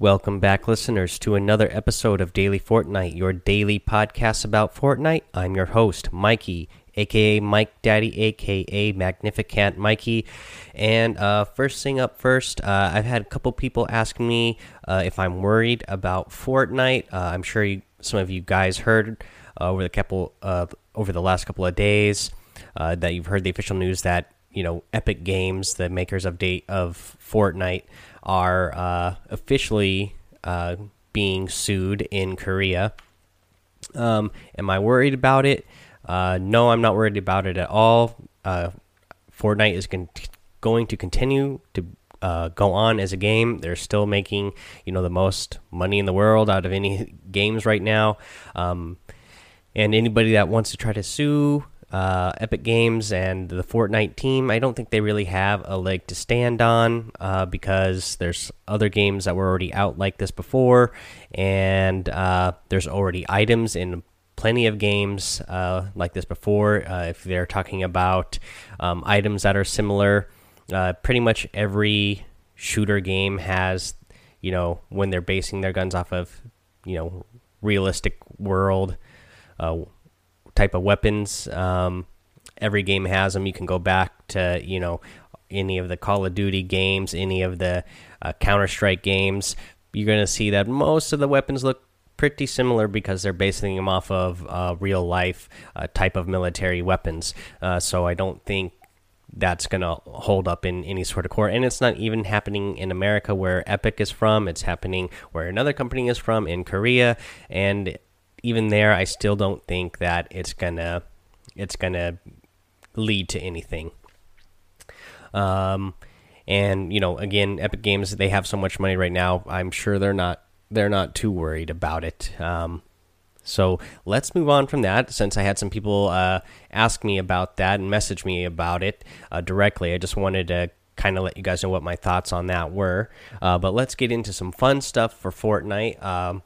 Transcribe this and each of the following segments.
Welcome back, listeners, to another episode of Daily Fortnite, your daily podcast about Fortnite. I'm your host, Mikey, aka Mike Daddy, aka Magnificent Mikey. And uh, first thing up first, uh, I've had a couple people ask me uh, if I'm worried about Fortnite. Uh, I'm sure you, some of you guys heard uh, over the couple over the last couple of days uh, that you've heard the official news that you know Epic Games, the makers of date of Fortnite are uh, officially uh, being sued in Korea. Um, am I worried about it? Uh, no, I'm not worried about it at all. Uh, Fortnite is going to continue to uh, go on as a game. They're still making you know the most money in the world out of any games right now. Um, and anybody that wants to try to sue uh, Epic Games and the Fortnite team, I don't think they really have a leg to stand on uh, because there's other games that were already out like this before, and uh, there's already items in plenty of games uh, like this before. Uh, if they're talking about um, items that are similar, uh, pretty much every shooter game has, you know, when they're basing their guns off of, you know, realistic world type of weapons. Um, every game has them. You can go back to you know any of the Call of Duty games, any of the uh, Counter Strike games. You're going to see that most of the weapons look pretty similar because they're basing them off of uh, real life uh, type of military weapons. Uh, so I don't think that's going to hold up in any sort of court. And it's not even happening in America where Epic is from. It's happening where another company is from in Korea. And even there, I still don't think that it's gonna it's gonna lead to anything. Um, and you know, again, Epic Games they have so much money right now. I'm sure they're not they're not too worried about it. Um, so let's move on from that. Since I had some people uh, ask me about that and message me about it uh, directly, I just wanted to kind of let you guys know what my thoughts on that were. Uh, but let's get into some fun stuff for Fortnite. Um,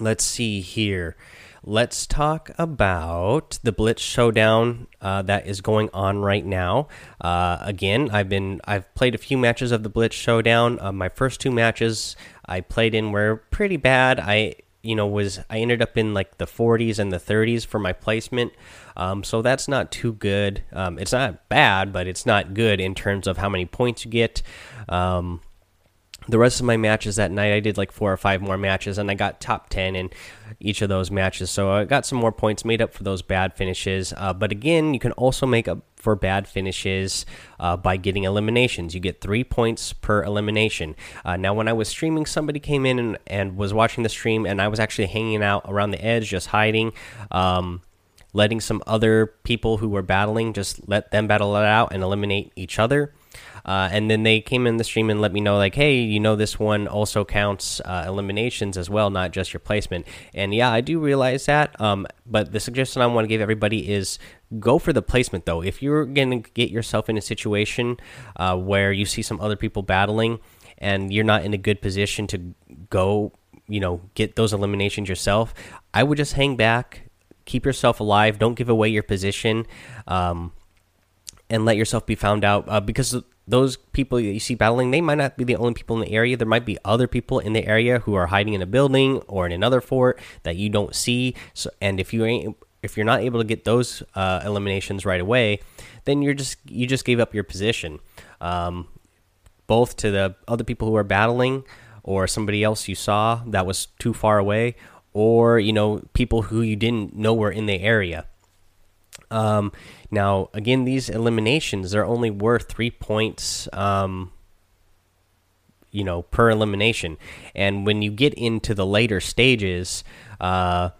let's see here. Let's talk about the Blitz Showdown uh, that is going on right now. Uh, again, I've been I've played a few matches of the Blitz Showdown. Uh, my first two matches I played in were pretty bad. I you know was I ended up in like the 40s and the 30s for my placement. Um, so that's not too good. Um, it's not bad, but it's not good in terms of how many points you get. Um, the rest of my matches that night, I did like four or five more matches, and I got top 10 in each of those matches. So I got some more points made up for those bad finishes. Uh, but again, you can also make up for bad finishes uh, by getting eliminations. You get three points per elimination. Uh, now, when I was streaming, somebody came in and, and, was watching the stream, and I was actually hanging out around the edge, just hiding. Um, letting some other people who were battling just let them battle it out and eliminate each other. Uh, and then they came in the stream and let me know, like, hey, you know, this one also counts uh, eliminations as well, not just your placement. And yeah, I do realize that. Um, but the suggestion I want to give everybody is go for the placement, though. If you're going to get yourself in a situation uh, where you see some other people battling and you're not in a good position to go, you know, get those eliminations yourself, I would just hang back. Keep yourself alive. Don't give away your position. Um, and let yourself be found out uh, because those people that you see battling they might not be the only people in the area. There might be other people in the area who are hiding in a building or in another fort that you don't see. So and if you ain't if you're not able to get those uh, eliminations right away then you're just you just gave up your position. Um, both to the other people who are battling or somebody else you saw that was too far away or you know people who you didn't know were in the area. Um, now, again, these eliminations are only worth three points. Um, you know, per elimination, and when you get into the later stages, uh,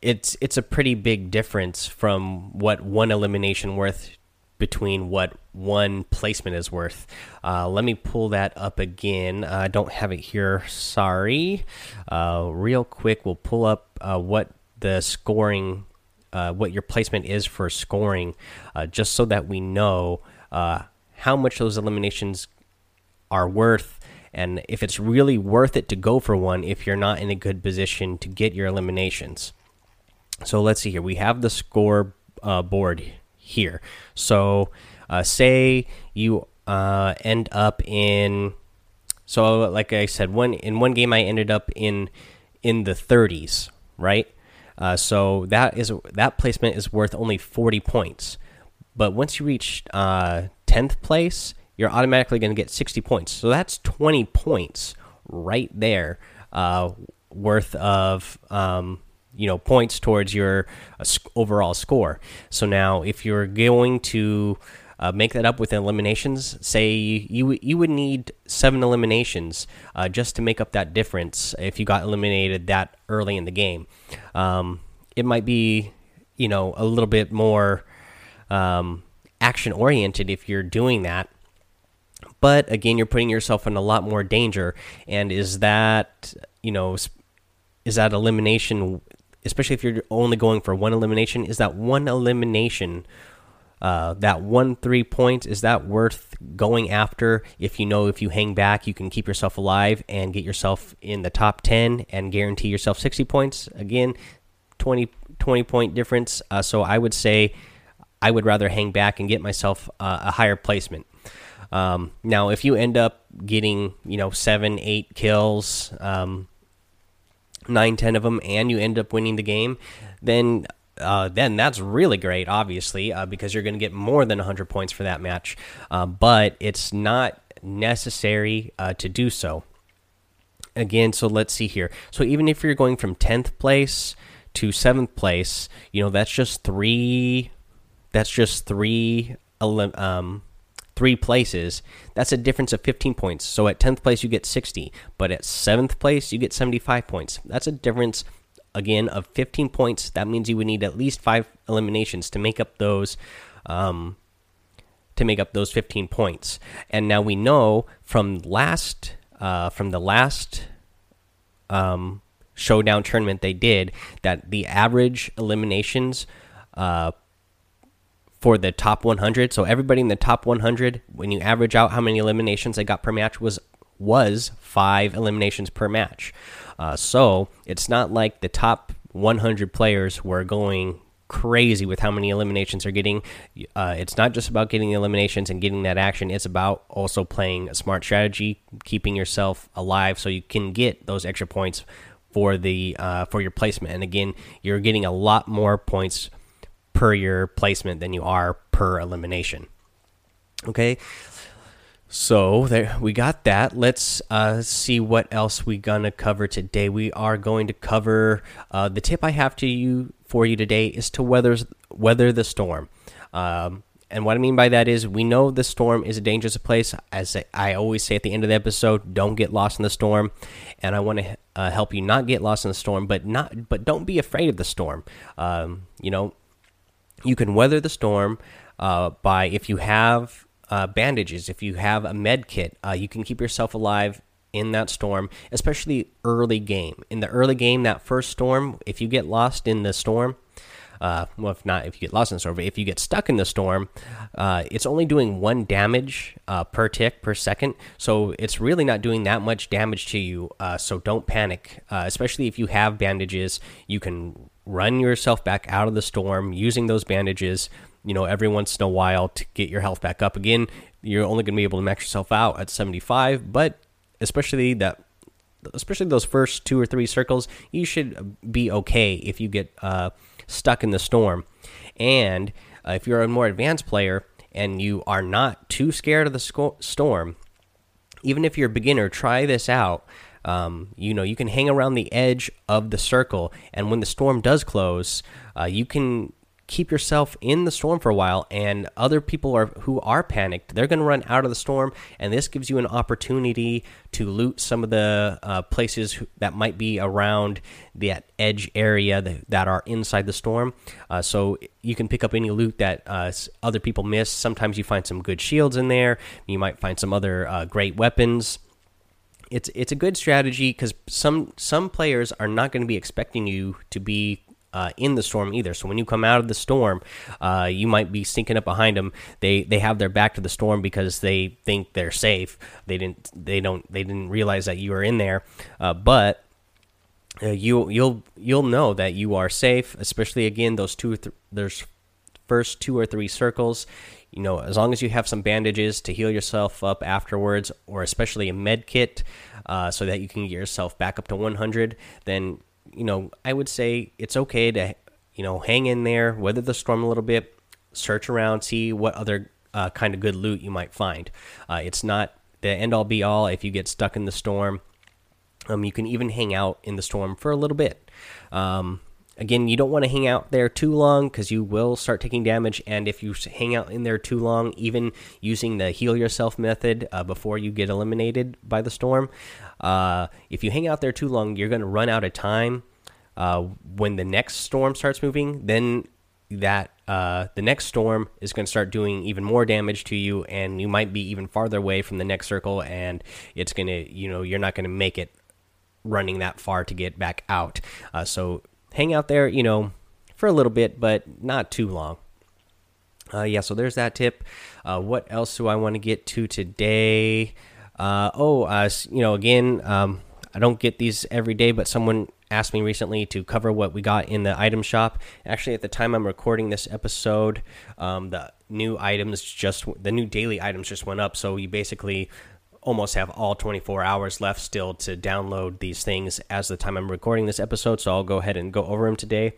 it's it's a pretty big difference from what one elimination worth between what one placement is worth. Uh, let me pull that up again. I don't have it here. Sorry. Uh, real quick, we'll pull up uh, what the scoring uh, what your placement is for scoring, uh, just so that we know uh, how much those eliminations are worth and if it's really worth it to go for one if you're not in a good position to get your eliminations. So let's see here. We have the score uh, board here. So uh, say you end up in So, like I said, one in one game I ended up in in the 30s, right? Uh, so that is that placement is worth only 40 points. But once you reach uh, 10th place, you're automatically going to get 60 points. So that's 20 points right there uh, worth of um, you know points towards your uh, overall score. So now if you're going to uh, make that up with eliminations. Say you you would need seven eliminations uh, just to make up that difference if you got eliminated that early in the game. Um, it might be you know a little bit more um, action oriented if you're doing that. But again, you're putting yourself in a lot more danger. And is that you know is that elimination especially if you're only going for one elimination is that one elimination uh, that one three points is that worth going after? If you know if you hang back you can keep yourself alive and get yourself in the top 10 and guarantee yourself 60 points. Again 20 20 point difference. Uh, so i would say i would rather hang back and get myself uh, a higher placement. Um, now if you end up getting you know seven eight kills um, nine ten of them and you end up winning the game then uh, then that's really great, obviously, uh, because you're going to get more than 100 points for that match. Uh, but it's not necessary uh, to do so. Again, so let's see here. So even if you're going from 10th place to 7th place, you know, that's just three. That's just three. Um, three places, that's a difference of 15 points. So at 10th place, you get 60, but at 7th place, you get 75 points. That's a difference again of 15 points. That means you would need at least five eliminations to make up those um, to make up those 15 points. And now we know from last uh, from the last um, showdown tournament they did that the average eliminations uh, for the top 100. So everybody in the top 100, when you average out how many eliminations they got per match, was was five eliminations per match. Uh, so it's not like the top 100 players were going crazy with how many eliminations they're getting. Uh, it's not just about getting eliminations and getting that action. It's about also playing a smart strategy, keeping yourself alive so you can get those extra points for the uh, for your placement. And again, you're getting a lot more points per your placement than you are per elimination. Okay, so there we got that. Let's uh, see what else we gonna cover today. We are going to cover uh, the tip I have to you for you today is to weather weather the storm. Um, and what I mean by that is we know the storm is a dangerous place. As I always say at the end of the episode, don't get lost in the storm. And I want to uh, help you not get lost in the storm, but not but don't be afraid of the storm. Um, you know, you can weather the storm uh, by if you have uh, bandages, if you have a med kit, uh, you can keep yourself alive in that storm, especially early game. In the early game, that first storm, if you get lost in the storm, uh, well, if not, if you get lost in the storm, but if you get stuck in the storm, uh, it's only doing one damage uh, per tick per second. So it's really not doing that much damage to you. Uh, so don't panic, uh, especially if you have bandages. You can run yourself back out of the storm using those bandages you know, every once in a while to get your health back up again. You're only going to be able to max yourself out at 75, but especially that especially those first two or three circles, you should be okay if you get uh, stuck in the storm. And uh, if you're a more advanced player and you are not too scared of the storm, even if you're a beginner, try this out. Um, you know, you can hang around the edge of the circle, and when the storm does close, uh, you can keep yourself in the storm for a while and other people are who are panicked they're going to run out of the storm and this gives you an opportunity to loot some of the uh, places that might be around that edge area that, that are inside the storm. Uh, so you can pick up any loot that uh, other people miss. Sometimes you find some good shields in there. You might find some other uh, great weapons. It's it's a good strategy because some some players are not going to be expecting you to be uh, in the storm either. So when you come out of the storm, uh, you might be sneaking up behind them. They they have their back to the storm because they think they're safe. They didn't they don't they didn't realize that you were in there. Uh, but uh, you you'll you'll know that you are safe, especially again those two th there's first two or three circles. You know, as long as you have some bandages to heal yourself up afterwards, or especially a med kit, uh, so that you can get yourself back up to 100, then you know I would say it's okay to you know hang in there, weather the storm a little bit, search around, see what other uh, kind of good loot you might find. Uh, it's not the end all be all if you get stuck in the storm. Um, you can even hang out in the storm for a little bit. Um, again, you don't want to hang out there too long because you will start taking damage. And if you hang out in there too long, even using the heal yourself method uh, before you get eliminated by the storm, uh, if you hang out there too long, you're going to run out of time. Uh, when the next storm starts moving, then that uh, the next storm is going to start doing even more damage to you, and you might be even farther away from the next circle, and it's going to, you know, you're not going to make it running that far to get back out. Uh, so hang out there, you know, for a little bit, but not too long. Uh, yeah, so there's that tip. Uh, what else do I want to get to today? Uh, oh, uh, you know, again, um, I don't get these every day, but someone asked me recently to cover what we got in the item shop. Actually, at the time I'm recording this episode, um, the new items just the new daily items just went up, so you basically almost have all 24 hours left still to download these things as the time I'm recording this episode. So I'll go ahead and go over them today.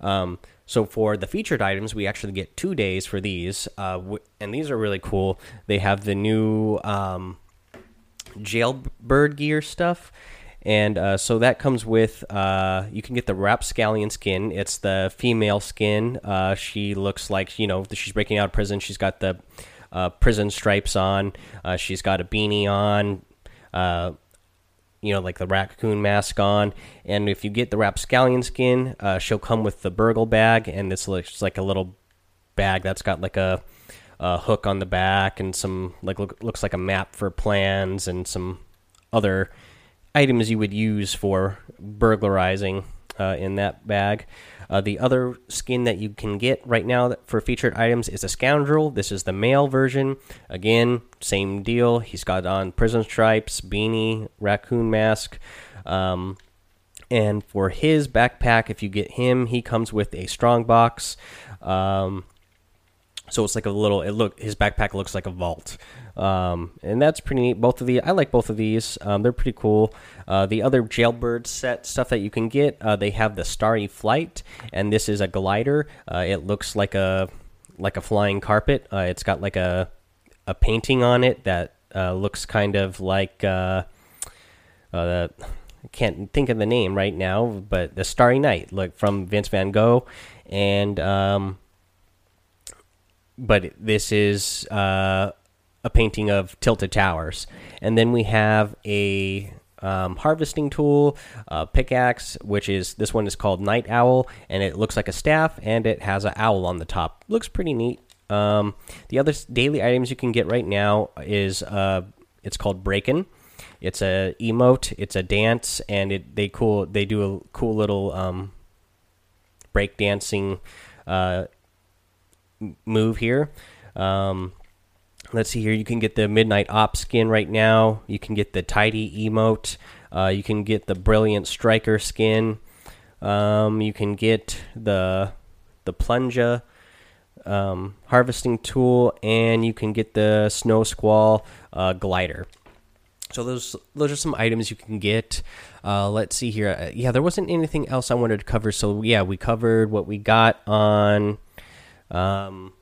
Um, so for the featured items, we actually get two days for these, uh, and these are really cool. They have the new um, jailbird gear stuff and uh, so that comes with uh, you can get the rapscallion skin. It's the female skin. Uh, she looks like you know she's breaking out of prison. She's got the uh, prison stripes on. Uh, she's got a beanie on. Uh, you know, like the raccoon mask on. And if you get the rapscallion skin, she'll come with the burgle bag, and this looks like a little bag that's got like a, a hook on the back and some like look, looks like a map for plans and some other items you would use for burglarizing uh, in that bag. Uh, the other skin that you can get right now for featured items is a scoundrel. This is the male version. Again, same deal. He's got on prison stripes, beanie, raccoon mask. Um, and for his backpack, if you get him, he comes with a strong box. Um, so it's like a little. It look his backpack looks like a vault. Um, and that's pretty neat. Both of the I like both of these. Um, they're pretty cool. Uh, the other jailbird set stuff that you can get, uh, they have the Starry Flight, and this is a glider. Uh, it looks like a like a flying carpet. Uh, it's got like a a painting on it that uh, looks kind of like uh, I can't think of the name right now, but the Starry Night, like from Vince Van Gogh, and um, but this is uh, a painting of tilted towers, and then we have a um, harvesting tool, uh, pickaxe, which is this one is called Night Owl, and it looks like a staff, and it has an owl on the top. Looks pretty neat. Um, the other daily items you can get right now is uh, it's called Breakin'. It's a emote. It's a dance, and it they cool they do a cool little um, break dancing uh, move here. Um, let's see here. You can get the Midnight Op skin right now. You can get the Tidy emote. Uh, you can get the Brilliant Striker skin. Um, you can get the the Plunger um, harvesting tool, and you can get the Snow Squall uh, glider. So those those are some items you can get. Uh, let's see here. Uh, yeah, there wasn't anything else I wanted to cover. So yeah, we covered what we got on. Um,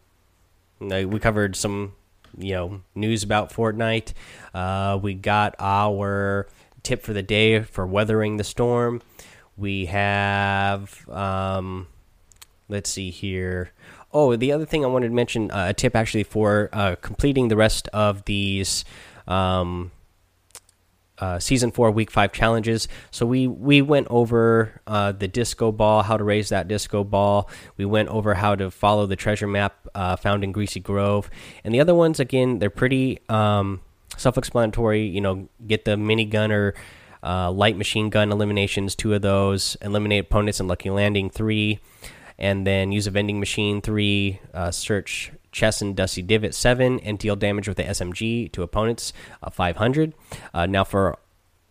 we covered some you know news about Fortnite. Uh, we got our tip for the day for weathering the storm. We have um, let's see here. Oh, the other thing I wanted to mention uh, a tip actually for uh, completing the rest of these um, uh, season four, week five challenges. So we we went over uh, the disco ball, how to raise that disco ball. We went over how to follow the treasure map uh, found in Greasy Grove, and the other ones again they're pretty um, self-explanatory. You know, get the minigun or uh, light machine gun eliminations, two of those. Eliminate opponents in Lucky Landing three, and then use a vending machine three. Uh, search Chess and Dusty Divot 7 and deal damage with the SMG to opponents uh, 500. Uh, now, for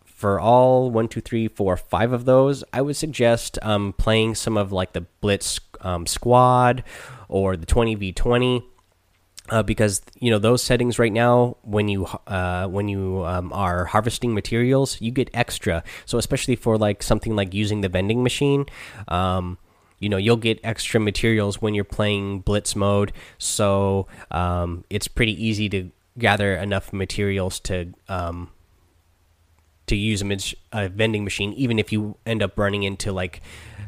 for all one, two, three, four, five of those, I would suggest um, playing some of like the Blitz um, squad or the 20v20 uh, because you know those settings right now when you uh, when you um, are harvesting materials you get extra so especially for like something like using the vending machine um, you know you'll get extra materials when you're playing blitz mode so um, it's pretty easy to gather enough materials to um, to use a, a, vending machine even if you end up running into like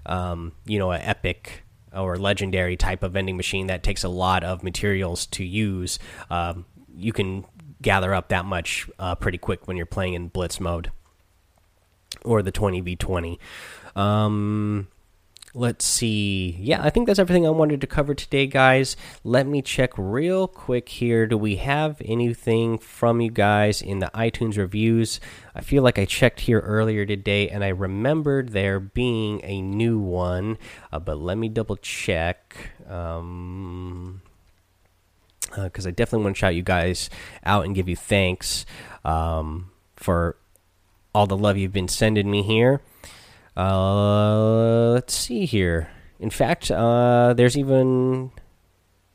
um, you know an epic or legendary type of vending machine that takes a lot of materials to use, um, you can gather up that much uh, pretty quick when you're playing in blitz mode or the 20v20. Um, let's see. Yeah, I think that's everything I wanted to cover today, guys. Let me check real quick here. Do we have anything from you guys in the iTunes reviews? I feel like I checked here earlier today and I remembered there being a new one, uh, but let me double check. Um, because uh, I definitely want to shout you guys out and give you thanks um, for all the love you've been sending me here. Uh, let's see here. In fact, uh, there's even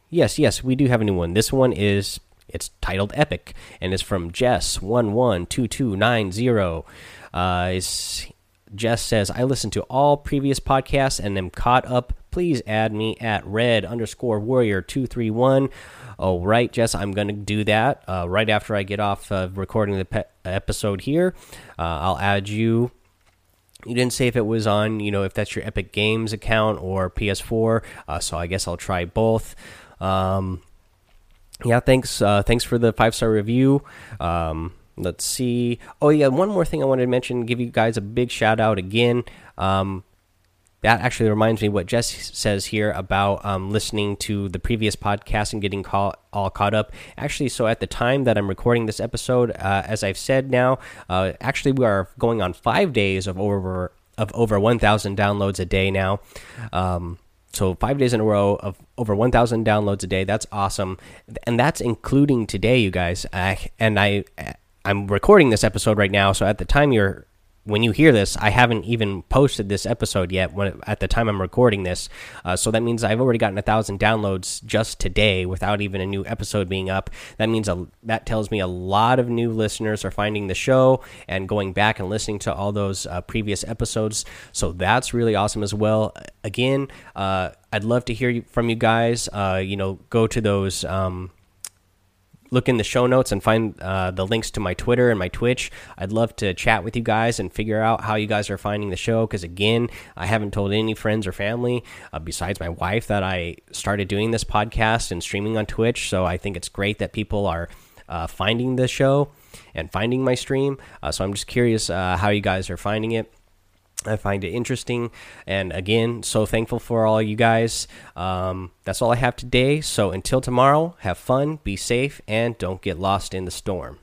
yes, yes, we do have a new one. This one is it's titled Epic and it's from Jess one one two two nine zero. Uh, Jess says I listened to all previous podcasts and am caught up. Please add me at red underscore warrior two three one. Oh right, Jess, I'm gonna do that uh, right after I get off of recording the episode here. Uh, I'll add you you didn't say if it was on, you know, if that's your Epic Games account or PS4. Uh, so I guess I'll try both. Um, yeah, thanks. Uh, thanks for the five star review. Um, let's see. Oh yeah, one more thing I wanted to mention. Give you guys a big shout out again. Um, that actually reminds me what Jess says here about um, listening to the previous podcast and getting call, all caught up. Actually, so at the time that I'm recording this episode, uh, as I've said now, uh, actually we are going on five days of over of over 1,000 downloads a day now. Um, so five days in a row of over 1,000 downloads a day. That's awesome, and that's including today, you guys. and I, I'm recording this episode right now, so at the time you're when you hear this, I haven't even posted this episode yet. When at the time I'm recording this, uh, so that means I've already gotten a thousand downloads just today without even a new episode being up. That means a, that tells me a lot of new listeners are finding the show and going back and listening to all those uh, previous episodes. So that's really awesome as well. Again, uh, I'd love to hear from you guys. Uh, you know, go to those. Um, look in the show notes and find uh, the links to my Twitter and my Twitch. I'd love to chat with you guys and figure out how you guys are finding the show. Because again, I haven't told any friends or family uh, besides my wife that I started doing this podcast and streaming on Twitch. So I think it's great that people are uh, finding the show and finding my stream. Uh, so I'm just curious uh, how you guys are finding it. I find it interesting. And again, so thankful for all you guys. Um, that's all I have today. So until tomorrow, have fun, be safe, and don't get lost in the storm.